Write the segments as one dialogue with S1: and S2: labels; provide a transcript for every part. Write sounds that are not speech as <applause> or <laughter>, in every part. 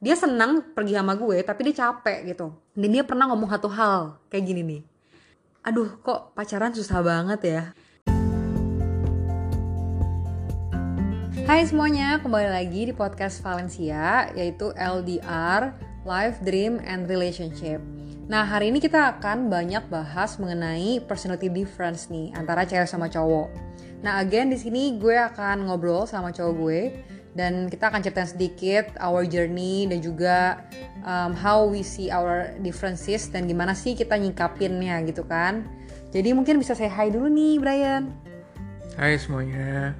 S1: dia senang pergi sama gue tapi dia capek gitu dan dia pernah ngomong satu hal kayak gini nih aduh kok pacaran susah banget ya Hai semuanya, kembali lagi di podcast Valencia yaitu LDR, Life, Dream, and Relationship. Nah, hari ini kita akan banyak bahas mengenai personality difference nih antara cewek sama cowok. Nah, again di sini gue akan ngobrol sama cowok gue dan kita akan cerita sedikit our journey dan juga um, how we see our differences dan gimana sih kita nyikapinnya gitu kan. Jadi mungkin bisa saya hi dulu nih Brian.
S2: Hai semuanya.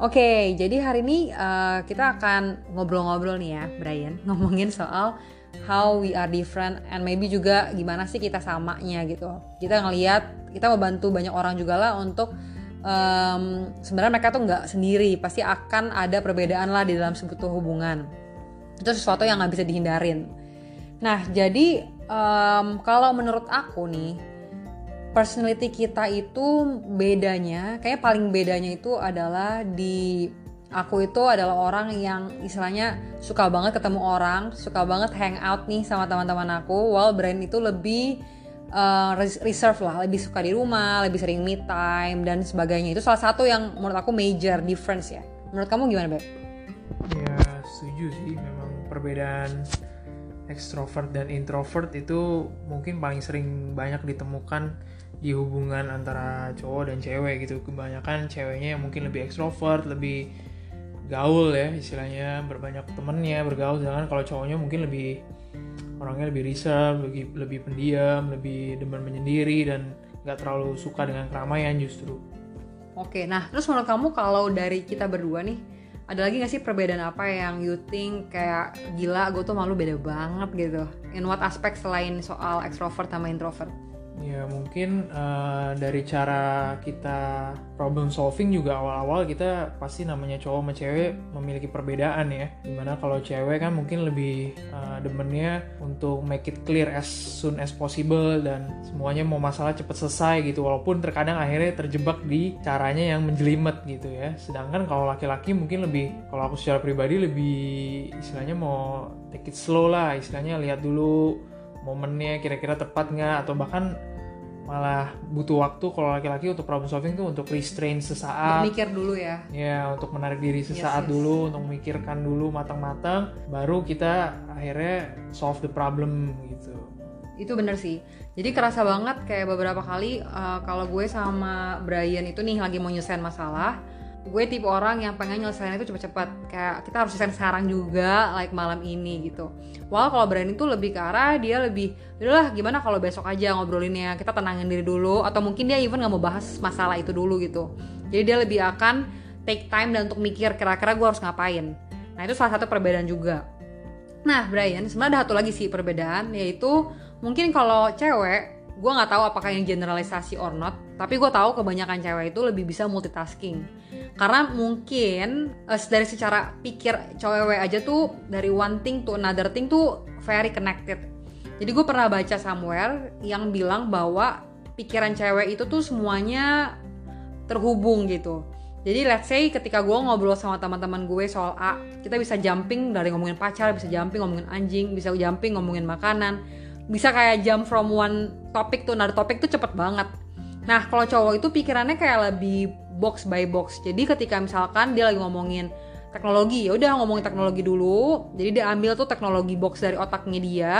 S1: Oke, jadi hari ini uh, kita akan ngobrol-ngobrol nih ya, Brian, <laughs> ngomongin soal how we are different and maybe juga gimana sih kita samanya gitu. Kita ngelihat, kita membantu banyak orang juga lah untuk um, sebenarnya mereka tuh nggak sendiri, pasti akan ada perbedaan lah di dalam sebuah hubungan. Itu sesuatu yang nggak bisa dihindarin. Nah, jadi um, kalau menurut aku nih personality kita itu bedanya, kayak paling bedanya itu adalah di aku itu adalah orang yang istilahnya suka banget ketemu orang, suka banget hang out nih sama teman-teman aku. While Brian itu lebih uh, reserve lah, lebih suka di rumah, lebih sering me time dan sebagainya. Itu salah satu yang menurut aku major difference ya. Menurut kamu gimana, Beb?
S2: Ya, setuju sih. Memang perbedaan ekstrovert dan introvert itu mungkin paling sering banyak ditemukan di hubungan antara cowok dan cewek gitu kebanyakan ceweknya yang mungkin lebih ekstrovert lebih gaul ya istilahnya berbanyak temennya bergaul sedangkan kalau cowoknya mungkin lebih orangnya lebih reserve lebih lebih pendiam lebih demen menyendiri dan nggak terlalu suka dengan keramaian justru.
S1: Oke nah terus menurut kamu kalau dari kita berdua nih ada lagi gak sih perbedaan apa yang you think kayak gila gue tuh malu beda banget gitu? In what aspect selain soal extrovert sama introvert
S2: Ya mungkin uh, dari cara kita problem solving juga awal-awal kita pasti namanya cowok sama cewek memiliki perbedaan ya. Di mana kalau cewek kan mungkin lebih uh, demennya untuk make it clear as soon as possible dan semuanya mau masalah cepet selesai gitu. Walaupun terkadang akhirnya terjebak di caranya yang menjelimet gitu ya. Sedangkan kalau laki-laki mungkin lebih, kalau aku secara pribadi lebih istilahnya mau take it slow lah. Istilahnya lihat dulu momennya kira-kira tepat nggak atau bahkan malah butuh waktu kalau laki-laki untuk problem solving tuh untuk restrain sesaat.
S1: Untuk mikir dulu ya.
S2: Ya untuk menarik diri sesaat yes, yes. dulu untuk memikirkan dulu matang-matang baru kita akhirnya solve the problem gitu.
S1: Itu bener sih. Jadi kerasa banget kayak beberapa kali uh, kalau gue sama Brian itu nih lagi mau nyelesain masalah gue tipe orang yang pengen nyelesain itu cepet-cepet kayak kita harus selesai sekarang juga like malam ini gitu. Walau kalau Brian itu lebih ke arah dia lebih udahlah gimana kalau besok aja ngobrolinnya? Kita tenangin diri dulu. Atau mungkin dia even nggak mau bahas masalah itu dulu gitu. Jadi dia lebih akan take time dan untuk mikir kira-kira gue harus ngapain. Nah itu salah satu perbedaan juga. Nah Brian sebenarnya ada satu lagi sih perbedaan yaitu mungkin kalau cewek gue nggak tahu apakah yang generalisasi or not tapi gue tahu kebanyakan cewek itu lebih bisa multitasking. Karena mungkin uh, dari secara pikir cewek aja tuh dari one thing to another thing tuh very connected. Jadi gue pernah baca somewhere yang bilang bahwa pikiran cewek itu tuh semuanya terhubung gitu. Jadi let's say ketika gue ngobrol sama teman-teman gue soal A, kita bisa jumping dari ngomongin pacar, bisa jumping ngomongin anjing, bisa jumping ngomongin makanan, bisa kayak jump from one topik tuh another topik tuh cepet banget. Nah kalau cowok itu pikirannya kayak lebih box by box. Jadi ketika misalkan dia lagi ngomongin teknologi, ya udah ngomongin teknologi dulu. Jadi dia ambil tuh teknologi box dari otaknya dia.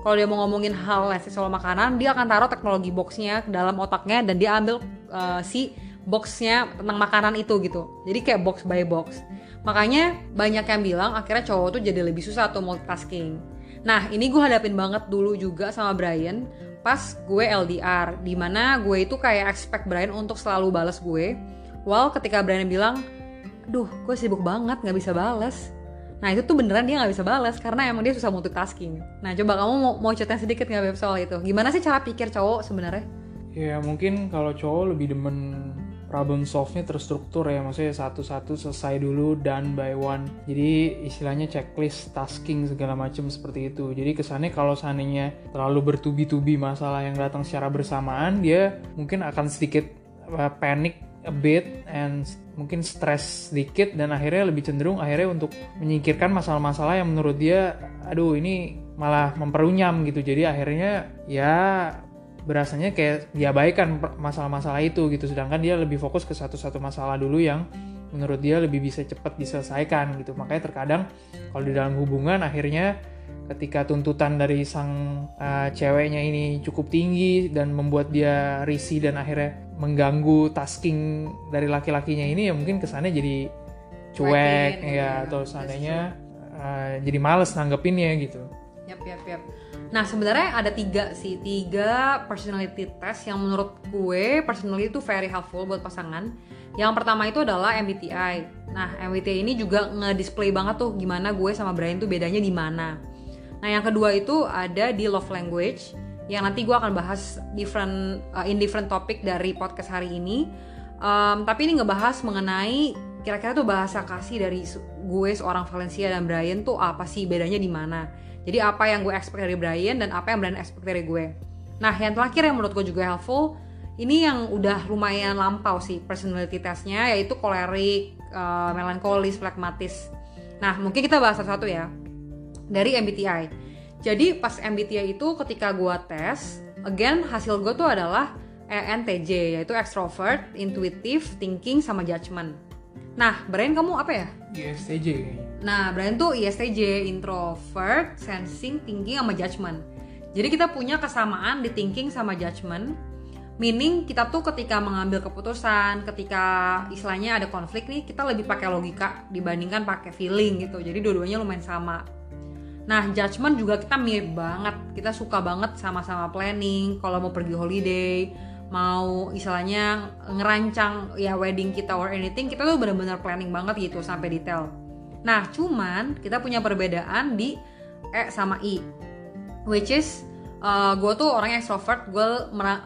S1: Kalau dia mau ngomongin hal let's soal makanan, dia akan taruh teknologi boxnya ke dalam otaknya dan dia ambil uh, si boxnya tentang makanan itu gitu. Jadi kayak box by box. Makanya banyak yang bilang akhirnya cowok tuh jadi lebih susah tuh multitasking. Nah ini gue hadapin banget dulu juga sama Brian pas gue LDR di mana gue itu kayak expect Brian untuk selalu balas gue Well, ketika Brian bilang, duh, gue sibuk banget, nggak bisa balas. Nah itu tuh beneran dia nggak bisa balas karena emang dia susah multitasking. Nah coba kamu mau, mau cerita sedikit nggak Beb soal itu? Gimana sih cara pikir cowok sebenarnya?
S2: Ya mungkin kalau cowok lebih demen problem solve-nya terstruktur ya maksudnya satu-satu selesai dulu done by one. Jadi istilahnya checklist tasking segala macam seperti itu. Jadi kesannya kalau seandainya terlalu bertubi-tubi masalah yang datang secara bersamaan dia mungkin akan sedikit panik a bit and mungkin stres sedikit dan akhirnya lebih cenderung akhirnya untuk menyingkirkan masalah-masalah yang menurut dia aduh ini malah memperunyam gitu. Jadi akhirnya ya berasanya kayak diabaikan masalah-masalah itu gitu sedangkan dia lebih fokus ke satu-satu masalah dulu yang menurut dia lebih bisa cepat diselesaikan gitu makanya terkadang kalau di dalam hubungan akhirnya ketika tuntutan dari sang uh, ceweknya ini cukup tinggi dan membuat dia risih dan akhirnya mengganggu tasking dari laki-lakinya ini ya mungkin kesannya jadi cuek ya, ya atau seandainya uh, jadi males nanggepinnya gitu.
S1: Yap yap yap. Nah sebenarnya ada tiga sih tiga personality test yang menurut gue personally itu very helpful buat pasangan. Yang pertama itu adalah MBTI. Nah MBTI ini juga nge-display banget tuh gimana gue sama Brian tuh bedanya di mana. Nah, yang kedua itu ada di love language yang nanti gue akan bahas different uh, in different topic dari podcast hari ini. Um, tapi ini ngebahas mengenai kira-kira tuh bahasa kasih dari gue seorang Valencia dan Brian tuh apa sih bedanya di mana. Jadi apa yang gue expect dari Brian dan apa yang Brian expect dari gue. Nah, yang terakhir yang menurut gue juga helpful ini yang udah lumayan lampau sih personality testnya yaitu kolerik, uh, melankolis, flekmatis. Nah, mungkin kita bahas satu-satu ya dari MBTI. Jadi pas MBTI itu ketika gue tes, again hasil gue tuh adalah ENTJ yaitu extrovert, intuitive, thinking sama judgment. Nah, Brian kamu apa ya?
S2: ISTJ
S1: Nah, Brian tuh ISTJ, introvert, sensing, thinking sama judgment. Jadi kita punya kesamaan di thinking sama judgment. Meaning kita tuh ketika mengambil keputusan, ketika istilahnya ada konflik nih, kita lebih pakai logika dibandingkan pakai feeling gitu. Jadi dua-duanya lumayan sama. Nah, judgment juga kita mirip banget. Kita suka banget sama-sama planning kalau mau pergi holiday, mau istilahnya ngerancang ya wedding kita or anything, kita tuh benar-benar planning banget gitu sampai detail. Nah, cuman kita punya perbedaan di E sama I. Which is uh, gue tuh orang extrovert, gue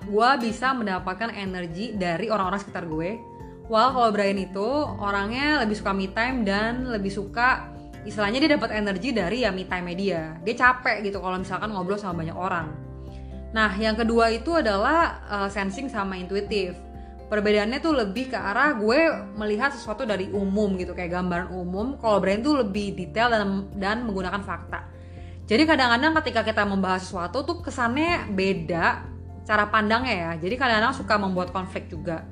S1: gue bisa mendapatkan energi dari orang-orang sekitar gue. While kalau Brian itu orangnya lebih suka me time dan lebih suka istilahnya dia dapat energi dari ya me time media dia capek gitu kalau misalkan ngobrol sama banyak orang nah yang kedua itu adalah uh, sensing sama intuitif. Perbedaannya tuh lebih ke arah gue melihat sesuatu dari umum gitu kayak gambaran umum. Kalau brand tuh lebih detail dan dan menggunakan fakta. Jadi kadang-kadang ketika kita membahas sesuatu tuh kesannya beda cara pandangnya ya. Jadi kadang-kadang suka membuat konflik juga.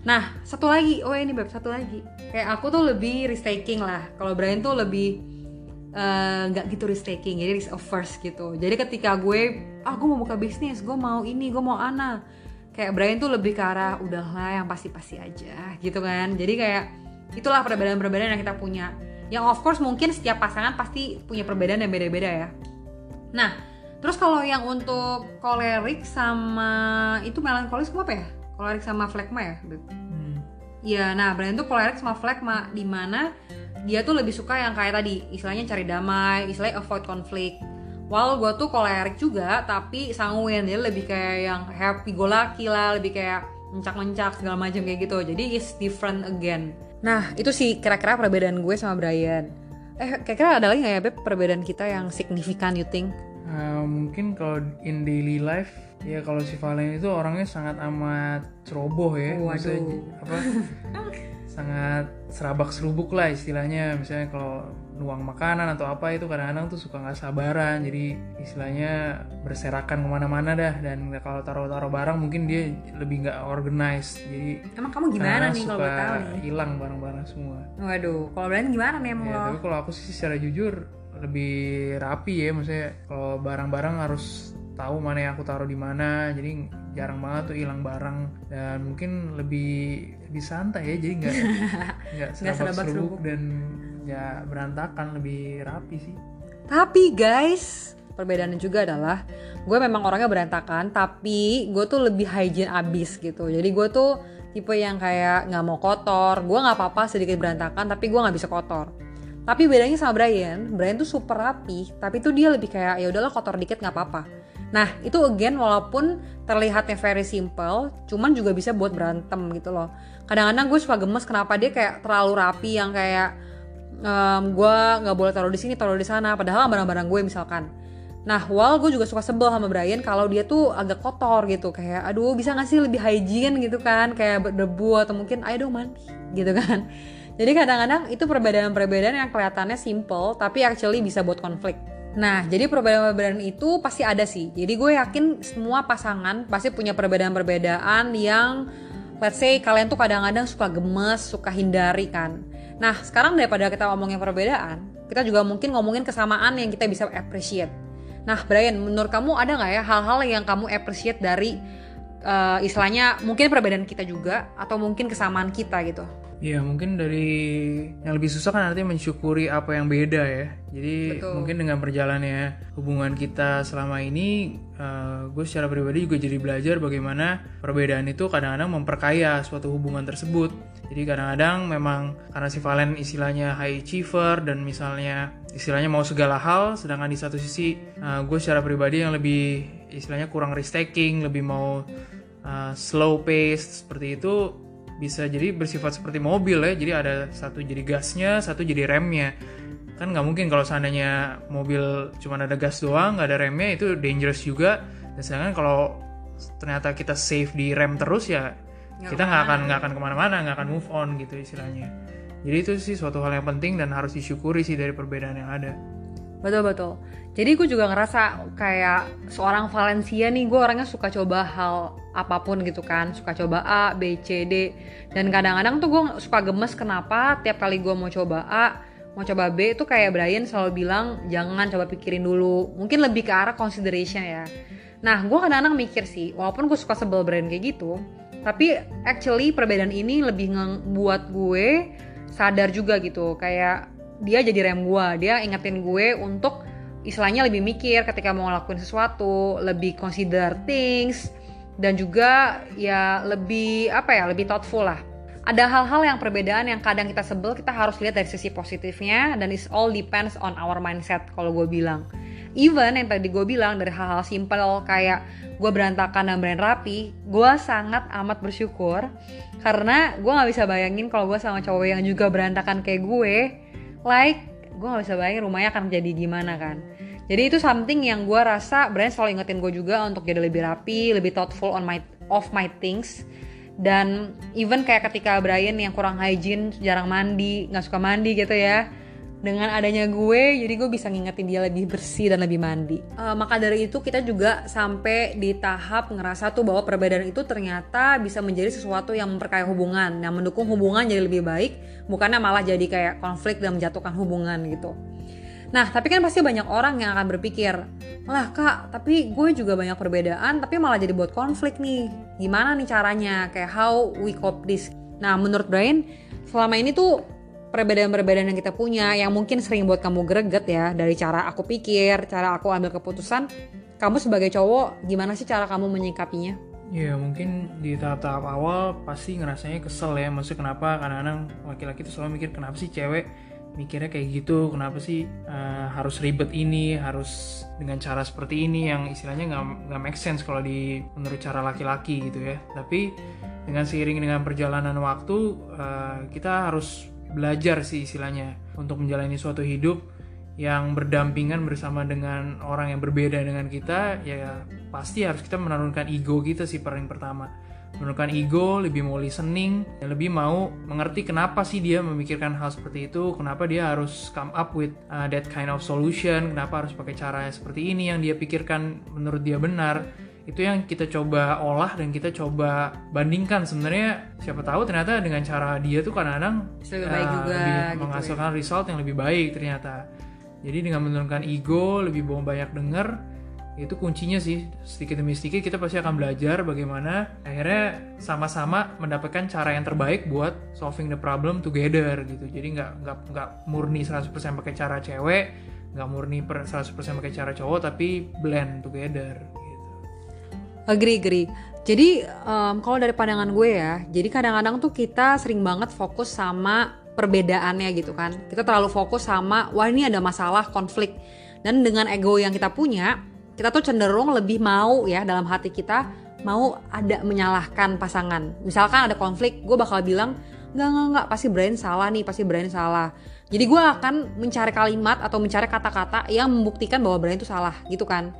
S1: Nah, satu lagi, oh ini beb, satu lagi. Kayak aku tuh lebih risk taking lah. Kalau Brian tuh lebih nggak uh, gitu risk taking, jadi risk averse gitu. Jadi ketika gue, ah gue mau buka bisnis, gue mau ini, gue mau ana. Kayak Brian tuh lebih ke arah udahlah yang pasti-pasti aja gitu kan. Jadi kayak itulah perbedaan-perbedaan yang kita punya. Yang of course mungkin setiap pasangan pasti punya perbedaan yang beda-beda ya. Nah, terus kalau yang untuk kolerik sama itu melankolis apa ya? kolerik sama flekma ya? Hmm. Ya, nah Brian tuh kolerik sama flekma di mana dia tuh lebih suka yang kayak tadi istilahnya cari damai, istilahnya avoid konflik. While gue tuh kolerik juga, tapi sanguin dia lebih kayak yang happy go lucky lah, lebih kayak mencak-mencak segala macam kayak gitu. Jadi it's different again. Nah itu sih kira-kira perbedaan gue sama Brian. Eh kira-kira ada lagi nggak ya Beb perbedaan kita yang signifikan you think?
S2: Uh, mungkin kalau in daily life ya kalau si Valen itu orangnya sangat amat ceroboh ya
S1: Waduh.
S2: apa <laughs> sangat serabak serubuk lah istilahnya. Misalnya kalau nuang makanan atau apa itu kadang-kadang tuh suka nggak sabaran. Jadi istilahnya berserakan ke mana-mana dah. Dan kalau taruh-taruh barang mungkin dia lebih nggak organized. Jadi
S1: emang kamu gimana nih kalau tahu nih
S2: hilang barang-barang semua.
S1: Waduh kalau Brian gimana nih emang
S2: ya, tapi kalau aku sih secara jujur lebih rapi ya. Maksudnya kalau barang-barang harus tahu mana yang aku taruh di mana. Jadi jarang banget tuh hilang barang. Dan mungkin lebih lebih santai ya jadi nggak <laughs> nggak serabak serubuk dan ya berantakan lebih rapi sih.
S1: Tapi guys perbedaannya juga adalah gue memang orangnya berantakan tapi gue tuh lebih hygiene abis gitu. Jadi gue tuh tipe yang kayak nggak mau kotor. Gue nggak apa-apa sedikit berantakan tapi gue nggak bisa kotor. Tapi bedanya sama Brian. Brian tuh super rapi tapi tuh dia lebih kayak ya udahlah kotor dikit nggak apa-apa Nah, itu again walaupun terlihatnya very simple, cuman juga bisa buat berantem gitu loh. Kadang-kadang gue suka gemes kenapa dia kayak terlalu rapi yang kayak um, gue nggak boleh taruh di sini, taruh di sana. Padahal barang-barang gue misalkan. Nah, while gue juga suka sebel sama Brian kalau dia tuh agak kotor gitu, kayak aduh bisa gak sih lebih hygiene gitu kan, kayak berdebu atau mungkin ayo dong mandi <laughs> gitu kan. Jadi kadang-kadang itu perbedaan-perbedaan yang kelihatannya simple tapi actually bisa buat konflik. Nah, jadi perbedaan-perbedaan itu pasti ada sih. Jadi gue yakin semua pasangan pasti punya perbedaan-perbedaan yang let's say kalian tuh kadang-kadang suka gemes, suka hindari kan. Nah, sekarang daripada kita ngomongin perbedaan, kita juga mungkin ngomongin kesamaan yang kita bisa appreciate. Nah, Brian, menurut kamu ada nggak ya hal-hal yang kamu appreciate dari uh, istilahnya mungkin perbedaan kita juga atau mungkin kesamaan kita gitu?
S2: Ya mungkin dari yang lebih susah kan artinya mensyukuri apa yang beda ya. Jadi Betul. mungkin dengan berjalannya hubungan kita selama ini, uh, gue secara pribadi juga jadi belajar bagaimana perbedaan itu kadang-kadang memperkaya suatu hubungan tersebut. Jadi kadang-kadang memang karena si Valen istilahnya high achiever dan misalnya istilahnya mau segala hal, sedangkan di satu sisi uh, gue secara pribadi yang lebih istilahnya kurang risk taking, lebih mau uh, slow pace seperti itu bisa jadi bersifat seperti mobil ya. Jadi ada satu jadi gasnya satu jadi remnya. Kan nggak mungkin kalau seandainya mobil cuma ada gas doang nggak ada remnya itu dangerous juga. Dan sedangkan kalau ternyata kita safe di rem terus ya gak kita nggak akan nggak akan ke mana-mana nggak akan move on gitu istilahnya. Jadi itu sih suatu hal yang penting dan harus disyukuri sih dari perbedaan yang ada
S1: betul betul. Jadi gue juga ngerasa kayak seorang Valencia nih gue orangnya suka coba hal apa pun gitu kan. Suka coba A B C D. Dan kadang-kadang tuh gue suka gemes kenapa tiap kali gue mau coba A mau coba B itu kayak Brian selalu bilang jangan coba pikirin dulu. Mungkin lebih ke arah consideration ya. Nah gue kadang-kadang mikir sih walaupun gue suka sebel Brian kayak gitu tapi actually perbedaan ini lebih buat gue sadar juga gitu. Kayak dia jadi rem gue dia ingetin gue untuk istilahnya lebih mikir ketika mau ngelakuin sesuatu, lebih consider things dan juga ya lebih apa ya, lebih thoughtful lah. Ada hal-hal yang perbedaan yang kadang kita sebel, kita harus lihat dari sisi positifnya dan it all depends on our mindset kalau gue bilang. Even yang tadi gue bilang dari hal-hal simple kayak gue berantakan dan brand rapi, gue sangat amat bersyukur karena gue nggak bisa bayangin kalau gue sama cowok yang juga berantakan kayak gue, like gue gak bisa bayangin rumahnya akan jadi gimana kan. Jadi itu something yang gue rasa brand selalu ingetin gue juga untuk jadi lebih rapi lebih thoughtful on my of my things. Dan even kayak ketika Brian yang kurang hygiene jarang mandi nggak suka mandi gitu ya dengan adanya gue jadi gue bisa ngingetin dia lebih bersih dan lebih mandi uh, maka dari itu kita juga sampai di tahap ngerasa tuh bahwa perbedaan itu ternyata bisa menjadi sesuatu yang memperkaya hubungan yang mendukung hubungan jadi lebih baik bukannya malah jadi kayak konflik dan menjatuhkan hubungan gitu Nah, tapi kan pasti banyak orang yang akan berpikir, lah kak, tapi gue juga banyak perbedaan, tapi malah jadi buat konflik nih. Gimana nih caranya? Kayak how we cope this? Nah, menurut Brian, selama ini tuh perbedaan-perbedaan yang kita punya yang mungkin sering buat kamu greget ya dari cara aku pikir, cara aku ambil keputusan. Kamu sebagai cowok gimana sih cara kamu menyikapinya?
S2: Ya mungkin di tahap-tahap awal pasti ngerasanya kesel ya Maksudnya kenapa kadang-kadang laki-laki tuh selalu mikir kenapa sih cewek mikirnya kayak gitu Kenapa sih uh, harus ribet ini Harus dengan cara seperti ini Yang istilahnya nggak nggak make sense kalau di menurut cara laki-laki gitu ya Tapi dengan seiring dengan perjalanan waktu uh, Kita harus belajar sih istilahnya untuk menjalani suatu hidup yang berdampingan bersama dengan orang yang berbeda dengan kita ya pasti harus kita menurunkan ego kita sih paling pertama. Menurunkan ego lebih mau listening lebih mau mengerti kenapa sih dia memikirkan hal seperti itu kenapa dia harus come up with uh, that kind of solution kenapa harus pakai cara seperti ini yang dia pikirkan menurut dia benar itu yang kita coba olah dan kita coba bandingkan. Sebenarnya siapa tahu ternyata dengan cara dia tuh kadang-kadang
S1: lebih baik uh, juga
S2: lebih gitu menghasilkan ya. result yang lebih baik ternyata. Jadi dengan menurunkan ego lebih banyak denger itu kuncinya sih. Sedikit demi sedikit kita pasti akan belajar bagaimana akhirnya sama-sama mendapatkan cara yang terbaik buat solving the problem together gitu. Jadi nggak nggak nggak murni 100% pakai cara cewek nggak murni per 100% pakai cara cowok tapi blend together
S1: agree agree. Jadi um, kalau dari pandangan gue ya jadi kadang-kadang tuh kita sering banget fokus sama perbedaannya gitu kan. Kita terlalu fokus sama wah ini ada masalah konflik. Dan dengan ego yang kita punya kita tuh cenderung lebih mau ya dalam hati kita mau ada menyalahkan pasangan. Misalkan ada konflik gue bakal bilang nggak nggak nggak pasti Brian salah nih pasti Brian salah. Jadi gue akan mencari kalimat atau mencari kata-kata yang membuktikan bahwa Brian itu salah gitu kan.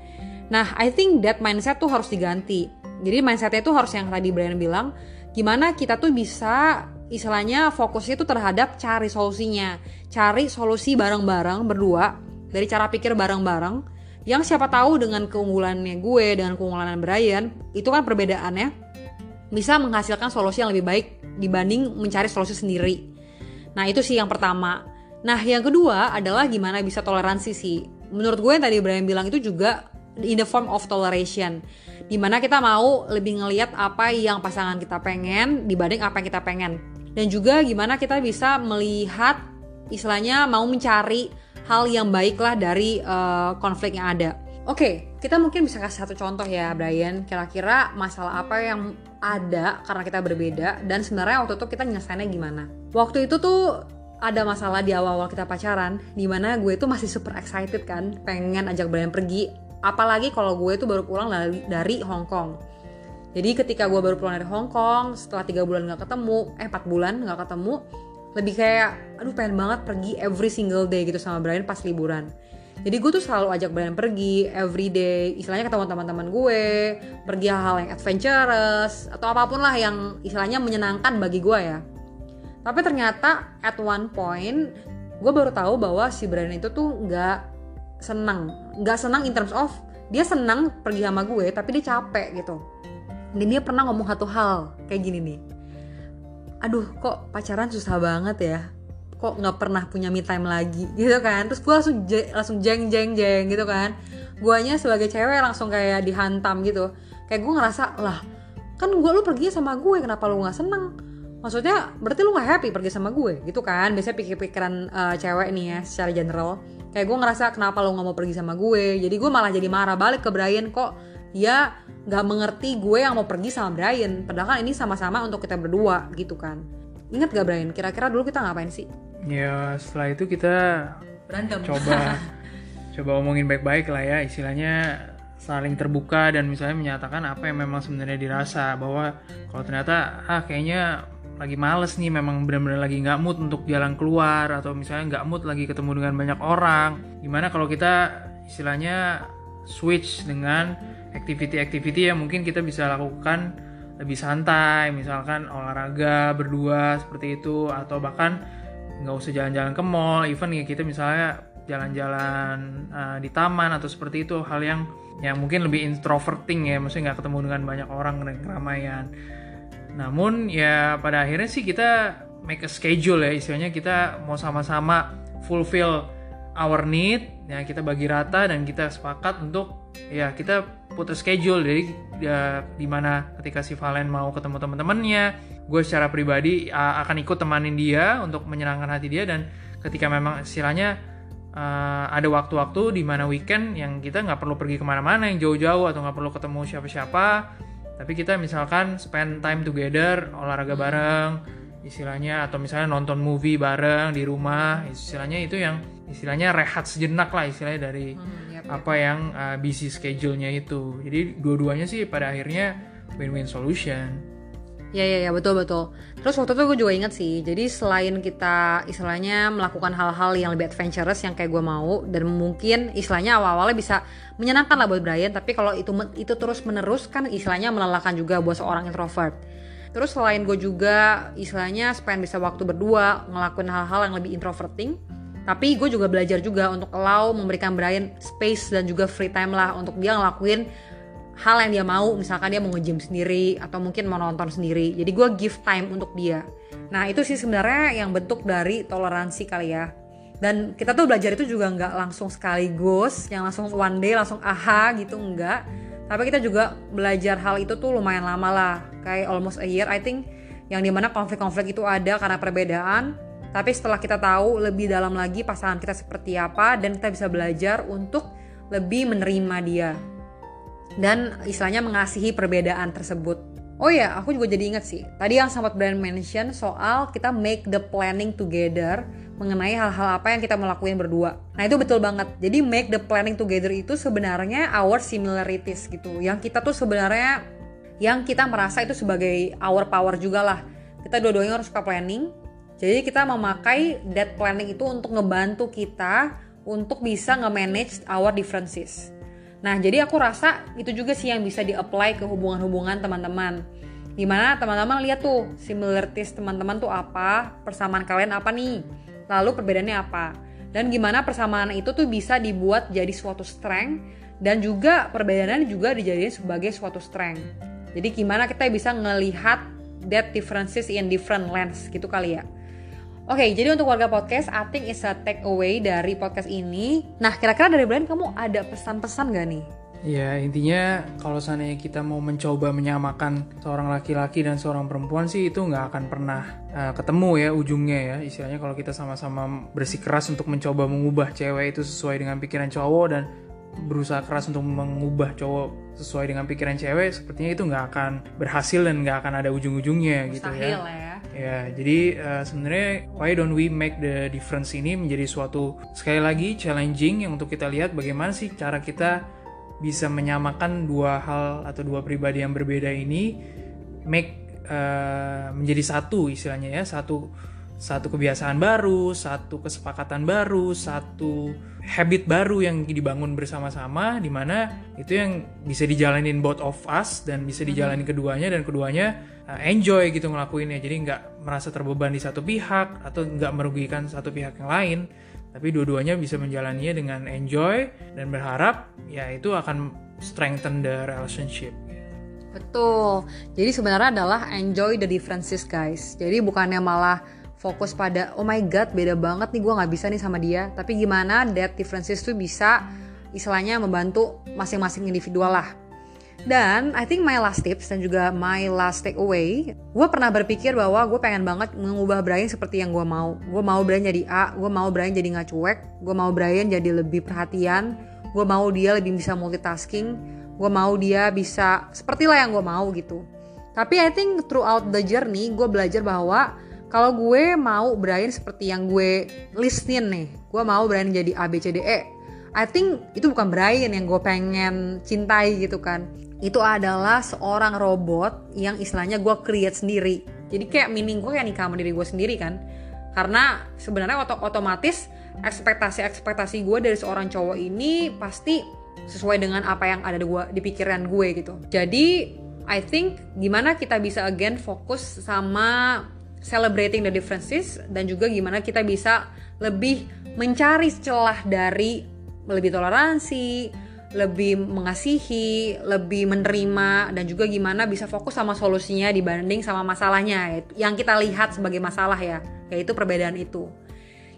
S1: Nah, I think that mindset tuh harus diganti. Jadi mindsetnya tuh harus yang tadi Brian bilang, gimana kita tuh bisa istilahnya fokusnya tuh terhadap cari solusinya. Cari solusi bareng-bareng berdua dari cara pikir bareng-bareng yang siapa tahu dengan keunggulannya gue dengan keunggulan Brian itu kan perbedaannya bisa menghasilkan solusi yang lebih baik dibanding mencari solusi sendiri. Nah, itu sih yang pertama. Nah, yang kedua adalah gimana bisa toleransi sih. Menurut gue yang tadi Brian bilang itu juga in the form of toleration. Di mana kita mau lebih ngeliat apa yang pasangan kita pengen dibanding apa yang kita pengen. Dan juga gimana kita bisa melihat istilahnya mau mencari hal yang baik lah dari uh, konflik yang ada. Oke, okay, kita mungkin bisa kasih satu contoh ya Brian. Kira-kira masalah apa yang ada karena kita berbeda dan sebenarnya waktu itu kita nyelesainnya gimana? Waktu itu tuh ada masalah di awal-awal kita pacaran di mana gue tuh masih super excited kan pengen ajak Brian pergi apalagi kalau gue tuh baru pulang dari, Hong Kong. Jadi ketika gue baru pulang dari Hong Kong setelah tiga bulan nggak ketemu eh empat bulan nggak ketemu lebih kayak aduh pengen banget pergi every single day gitu sama Brian pas liburan. Jadi gue tuh selalu ajak Brian pergi every day. Istilahnya ketemu teman-teman gue pergi hal-hal yang adventurous atau apa pun lah yang istilahnya menyenangkan bagi gue ya. Tapi ternyata at one point gue baru tahu bahwa si Brian itu tuh nggak senang nggak senang in terms of dia senang pergi sama gue tapi dia capek gitu. Dan dia pernah ngomong satu hal kayak gini nih. Aduh kok pacaran susah banget ya? Kok nggak pernah punya me time lagi? <laughs> Gitu kan? Terus gue langsung langsung jeng jeng jeng gitu kan? Guanya sebagai cewek langsung kayak dihantam gitu. Kayak gue ngerasa lah kan gue lu pergi sama gue kenapa lu nggak seneng maksudnya berarti lu gak happy pergi sama gue? Gitu kan biasanya pikir-pikiran uh, cewek nih ya secara general. Kayak gue ngerasa kenapa lu gak mau pergi sama gue? Jadi gue malah jadi marah balik ke Brian kok dia gak mengerti gue yang mau pergi sama Brian. Padahal kan ini sama-sama untuk kita berdua gitu kan. Ingat gak Brian? Kira-kira dulu kita ngapain sih?
S2: Ya setelah itu kita
S1: berantem.
S2: coba <laughs> coba omongin baik-baik lah ya. Istilahnya saling terbuka dan misalnya menyatakan apa yang memang sebenarnya dirasa. Bahwa kalau ternyata ah kayaknya lagi males nih memang benar-benar lagi nggak mood untuk jalan keluar atau misalnya nggak mood lagi ketemu dengan banyak orang. Gimana kalau kita istilahnya switch dengan activity-activity yang mungkin kita bisa lakukan lebih santai misalkan olahraga berdua seperti itu atau bahkan nggak usah jalan-jalan ke mall even ya kita misalnya jalan-jalan uh, di taman atau seperti itu hal yang yang mungkin lebih introverting ya maksudnya nggak ketemu dengan banyak orang dan keramaian namun ya pada akhirnya sih kita make a schedule ya istilahnya kita mau sama-sama fulfill our need ya kita bagi rata dan kita sepakat untuk ya kita put a schedule. Jadi ya di mana ketika si Valen mau ketemu teman-temannya gue secara pribadi akan ikut temanin dia untuk menyenangkan hati dia. Dan ketika memang istilahnya uh, ada waktu-waktu di mana weekend yang kita nggak perlu pergi ke mana-mana yang jauh-jauh atau nggak perlu ketemu siapa-siapa tapi kita misalkan spend time together olahraga hmm. bareng istilahnya atau misalnya nonton movie bareng di rumah istilahnya itu yang istilahnya rehat sejenak lah istilahnya dari hmm, yep, apa yang uh, busy schedule-nya itu. Jadi dua-duanya sih pada akhirnya win-win solution
S1: Ya ya ya betul betul. Terus waktu itu gue juga inget sih. Jadi selain kita istilahnya melakukan hal-hal yang lebih adventurous yang kayak gue mau dan mungkin istilahnya awal-awalnya bisa menyenangkan lah buat Brian. Tapi kalau itu itu terus menerus kan istilahnya melelahkan juga buat seorang introvert. Terus selain gue juga istilahnya spend bisa waktu berdua ngelakuin hal-hal yang lebih introverting. Tapi gue juga belajar juga untuk allow memberikan Brian space dan juga free time lah untuk dia ngelakuin hal yang dia mau misalkan dia mau nge-gym sendiri atau mungkin mau nonton sendiri. Jadi gue give time untuk dia. Nah itu sih sebenarnya yang bentuk dari toleransi kali ya. Dan kita tuh belajar itu juga nggak langsung sekaligus yang langsung one day langsung aha gitu enggak tapi kita juga belajar hal itu tuh lumayan lama lah kayak almost a year I think. Yang di mana konflik-konflik itu ada karena perbedaan. Tapi setelah kita tahu lebih dalam lagi pasangan kita seperti apa dan kita bisa belajar untuk lebih menerima dia dan istilahnya mengasihi perbedaan tersebut. Oh ya, aku juga jadi ingat sih. Tadi yang sempat Brian mention soal kita make the planning together mengenai hal-hal apa yang kita melakukan berdua. Nah itu betul banget. Jadi make the planning together itu sebenarnya our similarities gitu. Yang kita tuh sebenarnya yang kita merasa itu sebagai our power juga lah. Kita dua-duanya harus suka planning. Jadi kita memakai debt planning itu untuk ngebantu kita untuk bisa nge-manage our differences. Nah, jadi aku rasa itu juga sih yang bisa di-apply ke hubungan-hubungan teman-teman. Gimana teman-teman lihat tuh similarities teman-teman tuh apa, persamaan kalian apa nih, lalu perbedaannya apa. Dan gimana persamaan itu tuh bisa dibuat jadi suatu strength dan juga perbedaannya juga dijadikan sebagai suatu strength. Jadi gimana kita bisa ngelihat that differences in different lens gitu kali ya. Oke, okay, jadi untuk warga podcast, I think is a take away dari podcast ini. Nah, kira-kira dari Brian kamu ada pesan-pesan gak nih?
S2: Ya, intinya kalau seandainya kita mau mencoba menyamakan seorang laki-laki dan seorang perempuan sih itu nggak akan pernah uh, ketemu ya ujungnya ya. Istilahnya kalau kita sama-sama bersikeras untuk mencoba mengubah cewek itu sesuai dengan pikiran cowok dan berusaha keras untuk mengubah cowok sesuai dengan pikiran cewek sepertinya itu nggak akan berhasil dan nggak akan ada ujung-ujungnya gitu ya.
S1: ya.
S2: Ya, jadi uh, sebenarnya why don't we make the difference ini menjadi suatu sekali lagi challenging yang untuk kita lihat bagaimana sih cara kita bisa menyamakan dua hal atau dua pribadi yang berbeda ini make uh, menjadi satu istilahnya ya, satu satu kebiasaan baru, satu kesepakatan baru, satu habit baru yang dibangun bersama-sama di mana itu yang bisa dijalanin both of us dan bisa dijalanin keduanya dan keduanya uh, enjoy gitu ngelakuinnya. Jadi nggak merasa terbeban di satu pihak atau nggak merugikan satu pihak yang lain. Tapi dua-duanya bisa menjalaninya dengan enjoy dan berharap ya itu akan strengthen the relationship.
S1: Betul. Jadi sebenarnya adalah enjoy the differences guys. Jadi bukannya malah fokus pada oh my god beda banget nih gue nggak bisa nih sama dia tapi gimana that differences tuh bisa istilahnya membantu masing-masing individual lah dan I think my last tips dan juga my last takeaway, gue pernah berpikir bahwa gue pengen banget mengubah Brian seperti yang gue mau. Gue mau Brian jadi A, gue mau Brian jadi nggak cuek, gue mau Brian jadi lebih perhatian, gue mau dia lebih bisa multitasking, gue mau dia bisa seperti lah yang gue mau gitu. Tapi I think throughout the journey, gue belajar bahwa kalau gue mau Brian seperti yang gue listin nih, gue mau Brian jadi A, B, C, D, E. I think itu bukan Brian yang gue pengen cintai gitu kan. Itu adalah seorang robot yang istilahnya gue create sendiri. Jadi kayak meaning gue kayak nikah sama diri gue sendiri kan. Karena sebenarnya otot otomatis ekspektasi-ekspektasi gue dari seorang cowok ini pasti sesuai dengan apa yang ada di, gue, di pikiran gue gitu. Jadi I think gimana kita bisa again fokus sama celebrating the differences dan juga gimana kita bisa lebih mencari celah dari lebih toleransi, lebih mengasihi, lebih menerima dan juga gimana bisa fokus sama solusinya dibanding sama masalahnya yang kita lihat sebagai masalah ya, yaitu perbedaan itu.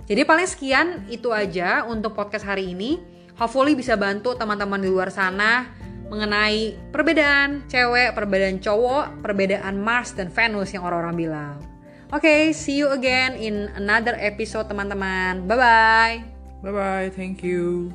S1: Jadi paling sekian itu aja untuk podcast hari ini. Hopefully bisa bantu teman-teman di luar sana mengenai perbedaan cewek, perbedaan cowok, perbedaan Mars dan Venus yang orang-orang bilang okay, see you again in another episode teman-teman. Bye bye.
S2: Bye bye. Thank you.